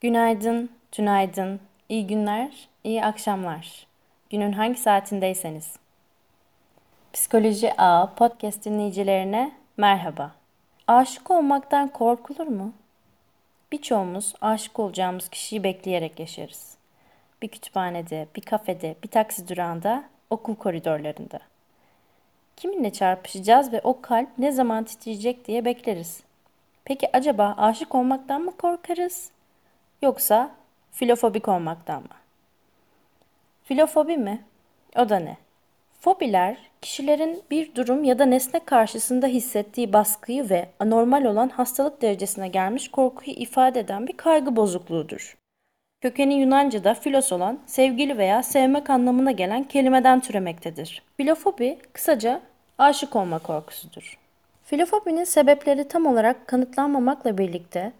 Günaydın, tünaydın, iyi günler, iyi akşamlar. Günün hangi saatindeyseniz. Psikoloji A podcast dinleyicilerine merhaba. Aşık olmaktan korkulur mu? Birçoğumuz aşık olacağımız kişiyi bekleyerek yaşarız. Bir kütüphanede, bir kafede, bir taksi durağında, okul koridorlarında. Kiminle çarpışacağız ve o kalp ne zaman titreyecek diye bekleriz. Peki acaba aşık olmaktan mı korkarız? Yoksa filofobik olmaktan mı? Filofobi mi? O da ne? Fobiler, kişilerin bir durum ya da nesne karşısında hissettiği baskıyı ve anormal olan hastalık derecesine gelmiş korkuyu ifade eden bir kaygı bozukluğudur. Kökeni Yunanca'da filos olan sevgili veya sevmek anlamına gelen kelimeden türemektedir. Filofobi kısaca aşık olma korkusudur. Filofobinin sebepleri tam olarak kanıtlanmamakla birlikte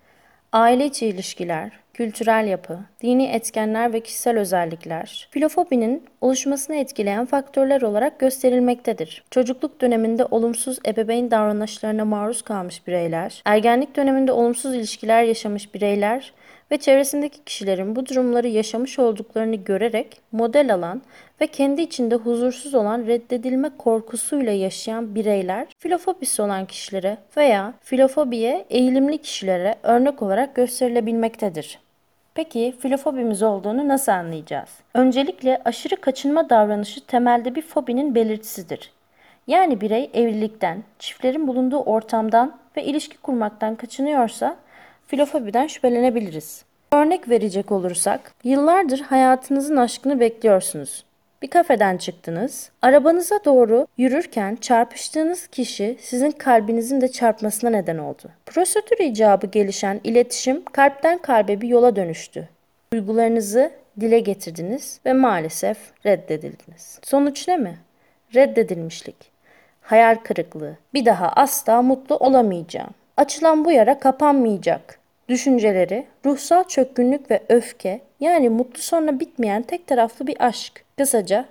aile içi ilişkiler, kültürel yapı, dini etkenler ve kişisel özellikler, filofobinin oluşmasını etkileyen faktörler olarak gösterilmektedir. Çocukluk döneminde olumsuz ebeveyn davranışlarına maruz kalmış bireyler, ergenlik döneminde olumsuz ilişkiler yaşamış bireyler ve çevresindeki kişilerin bu durumları yaşamış olduklarını görerek model alan ve kendi içinde huzursuz olan reddedilme korkusuyla yaşayan bireyler filofobisi olan kişilere veya filofobiye eğilimli kişilere örnek olarak gösterilebilmektedir. Peki filofobimiz olduğunu nasıl anlayacağız? Öncelikle aşırı kaçınma davranışı temelde bir fobinin belirtisidir. Yani birey evlilikten, çiftlerin bulunduğu ortamdan ve ilişki kurmaktan kaçınıyorsa filofobiden şüphelenebiliriz. Örnek verecek olursak, yıllardır hayatınızın aşkını bekliyorsunuz. Bir kafeden çıktınız. Arabanıza doğru yürürken çarpıştığınız kişi sizin kalbinizin de çarpmasına neden oldu. Prosedür icabı gelişen iletişim kalpten kalbe bir yola dönüştü. Duygularınızı dile getirdiniz ve maalesef reddedildiniz. Sonuç ne mi? Reddedilmişlik, hayal kırıklığı, bir daha asla mutlu olamayacağım. Açılan bu yara kapanmayacak düşünceleri, ruhsal çökkünlük ve öfke yani mutlu sonra bitmeyen tek taraflı bir aşk. Kısaca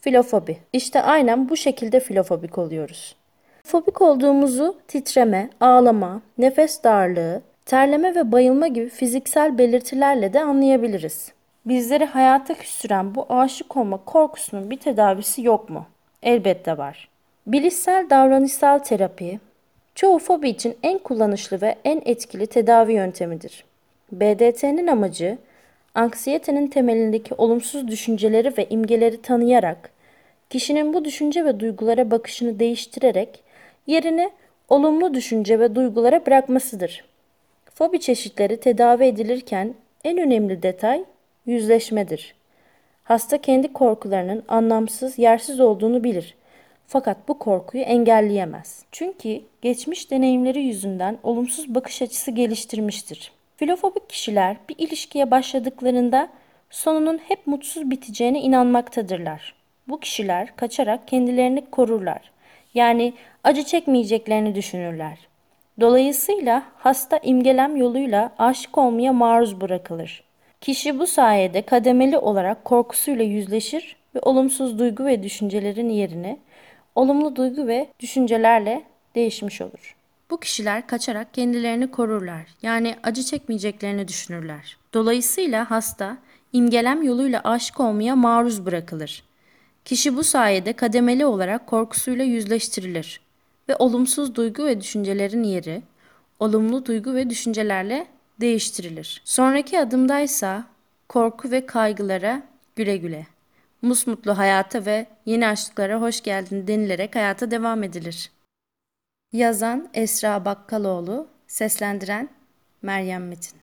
filofobi. İşte aynen bu şekilde filofobik oluyoruz. Fobik olduğumuzu titreme, ağlama, nefes darlığı, terleme ve bayılma gibi fiziksel belirtilerle de anlayabiliriz. Bizleri hayata küstüren bu aşık olma korkusunun bir tedavisi yok mu? Elbette var. Bilişsel davranışsal terapi, çoğu fobi için en kullanışlı ve en etkili tedavi yöntemidir. BDT'nin amacı, anksiyetenin temelindeki olumsuz düşünceleri ve imgeleri tanıyarak, kişinin bu düşünce ve duygulara bakışını değiştirerek yerini olumlu düşünce ve duygulara bırakmasıdır. Fobi çeşitleri tedavi edilirken en önemli detay yüzleşmedir. Hasta kendi korkularının anlamsız, yersiz olduğunu bilir fakat bu korkuyu engelleyemez. Çünkü geçmiş deneyimleri yüzünden olumsuz bakış açısı geliştirmiştir. Filofobik kişiler bir ilişkiye başladıklarında sonunun hep mutsuz biteceğine inanmaktadırlar. Bu kişiler kaçarak kendilerini korurlar. Yani acı çekmeyeceklerini düşünürler. Dolayısıyla hasta imgelem yoluyla aşık olmaya maruz bırakılır. Kişi bu sayede kademeli olarak korkusuyla yüzleşir ve olumsuz duygu ve düşüncelerin yerine olumlu duygu ve düşüncelerle değişmiş olur. Bu kişiler kaçarak kendilerini korurlar. Yani acı çekmeyeceklerini düşünürler. Dolayısıyla hasta imgelem yoluyla aşık olmaya maruz bırakılır. Kişi bu sayede kademeli olarak korkusuyla yüzleştirilir ve olumsuz duygu ve düşüncelerin yeri olumlu duygu ve düşüncelerle değiştirilir. Sonraki adımdaysa korku ve kaygılara güle güle musmutlu hayata ve yeni aşklara hoş geldin denilerek hayata devam edilir. Yazan Esra Bakkaloğlu, seslendiren Meryem Metin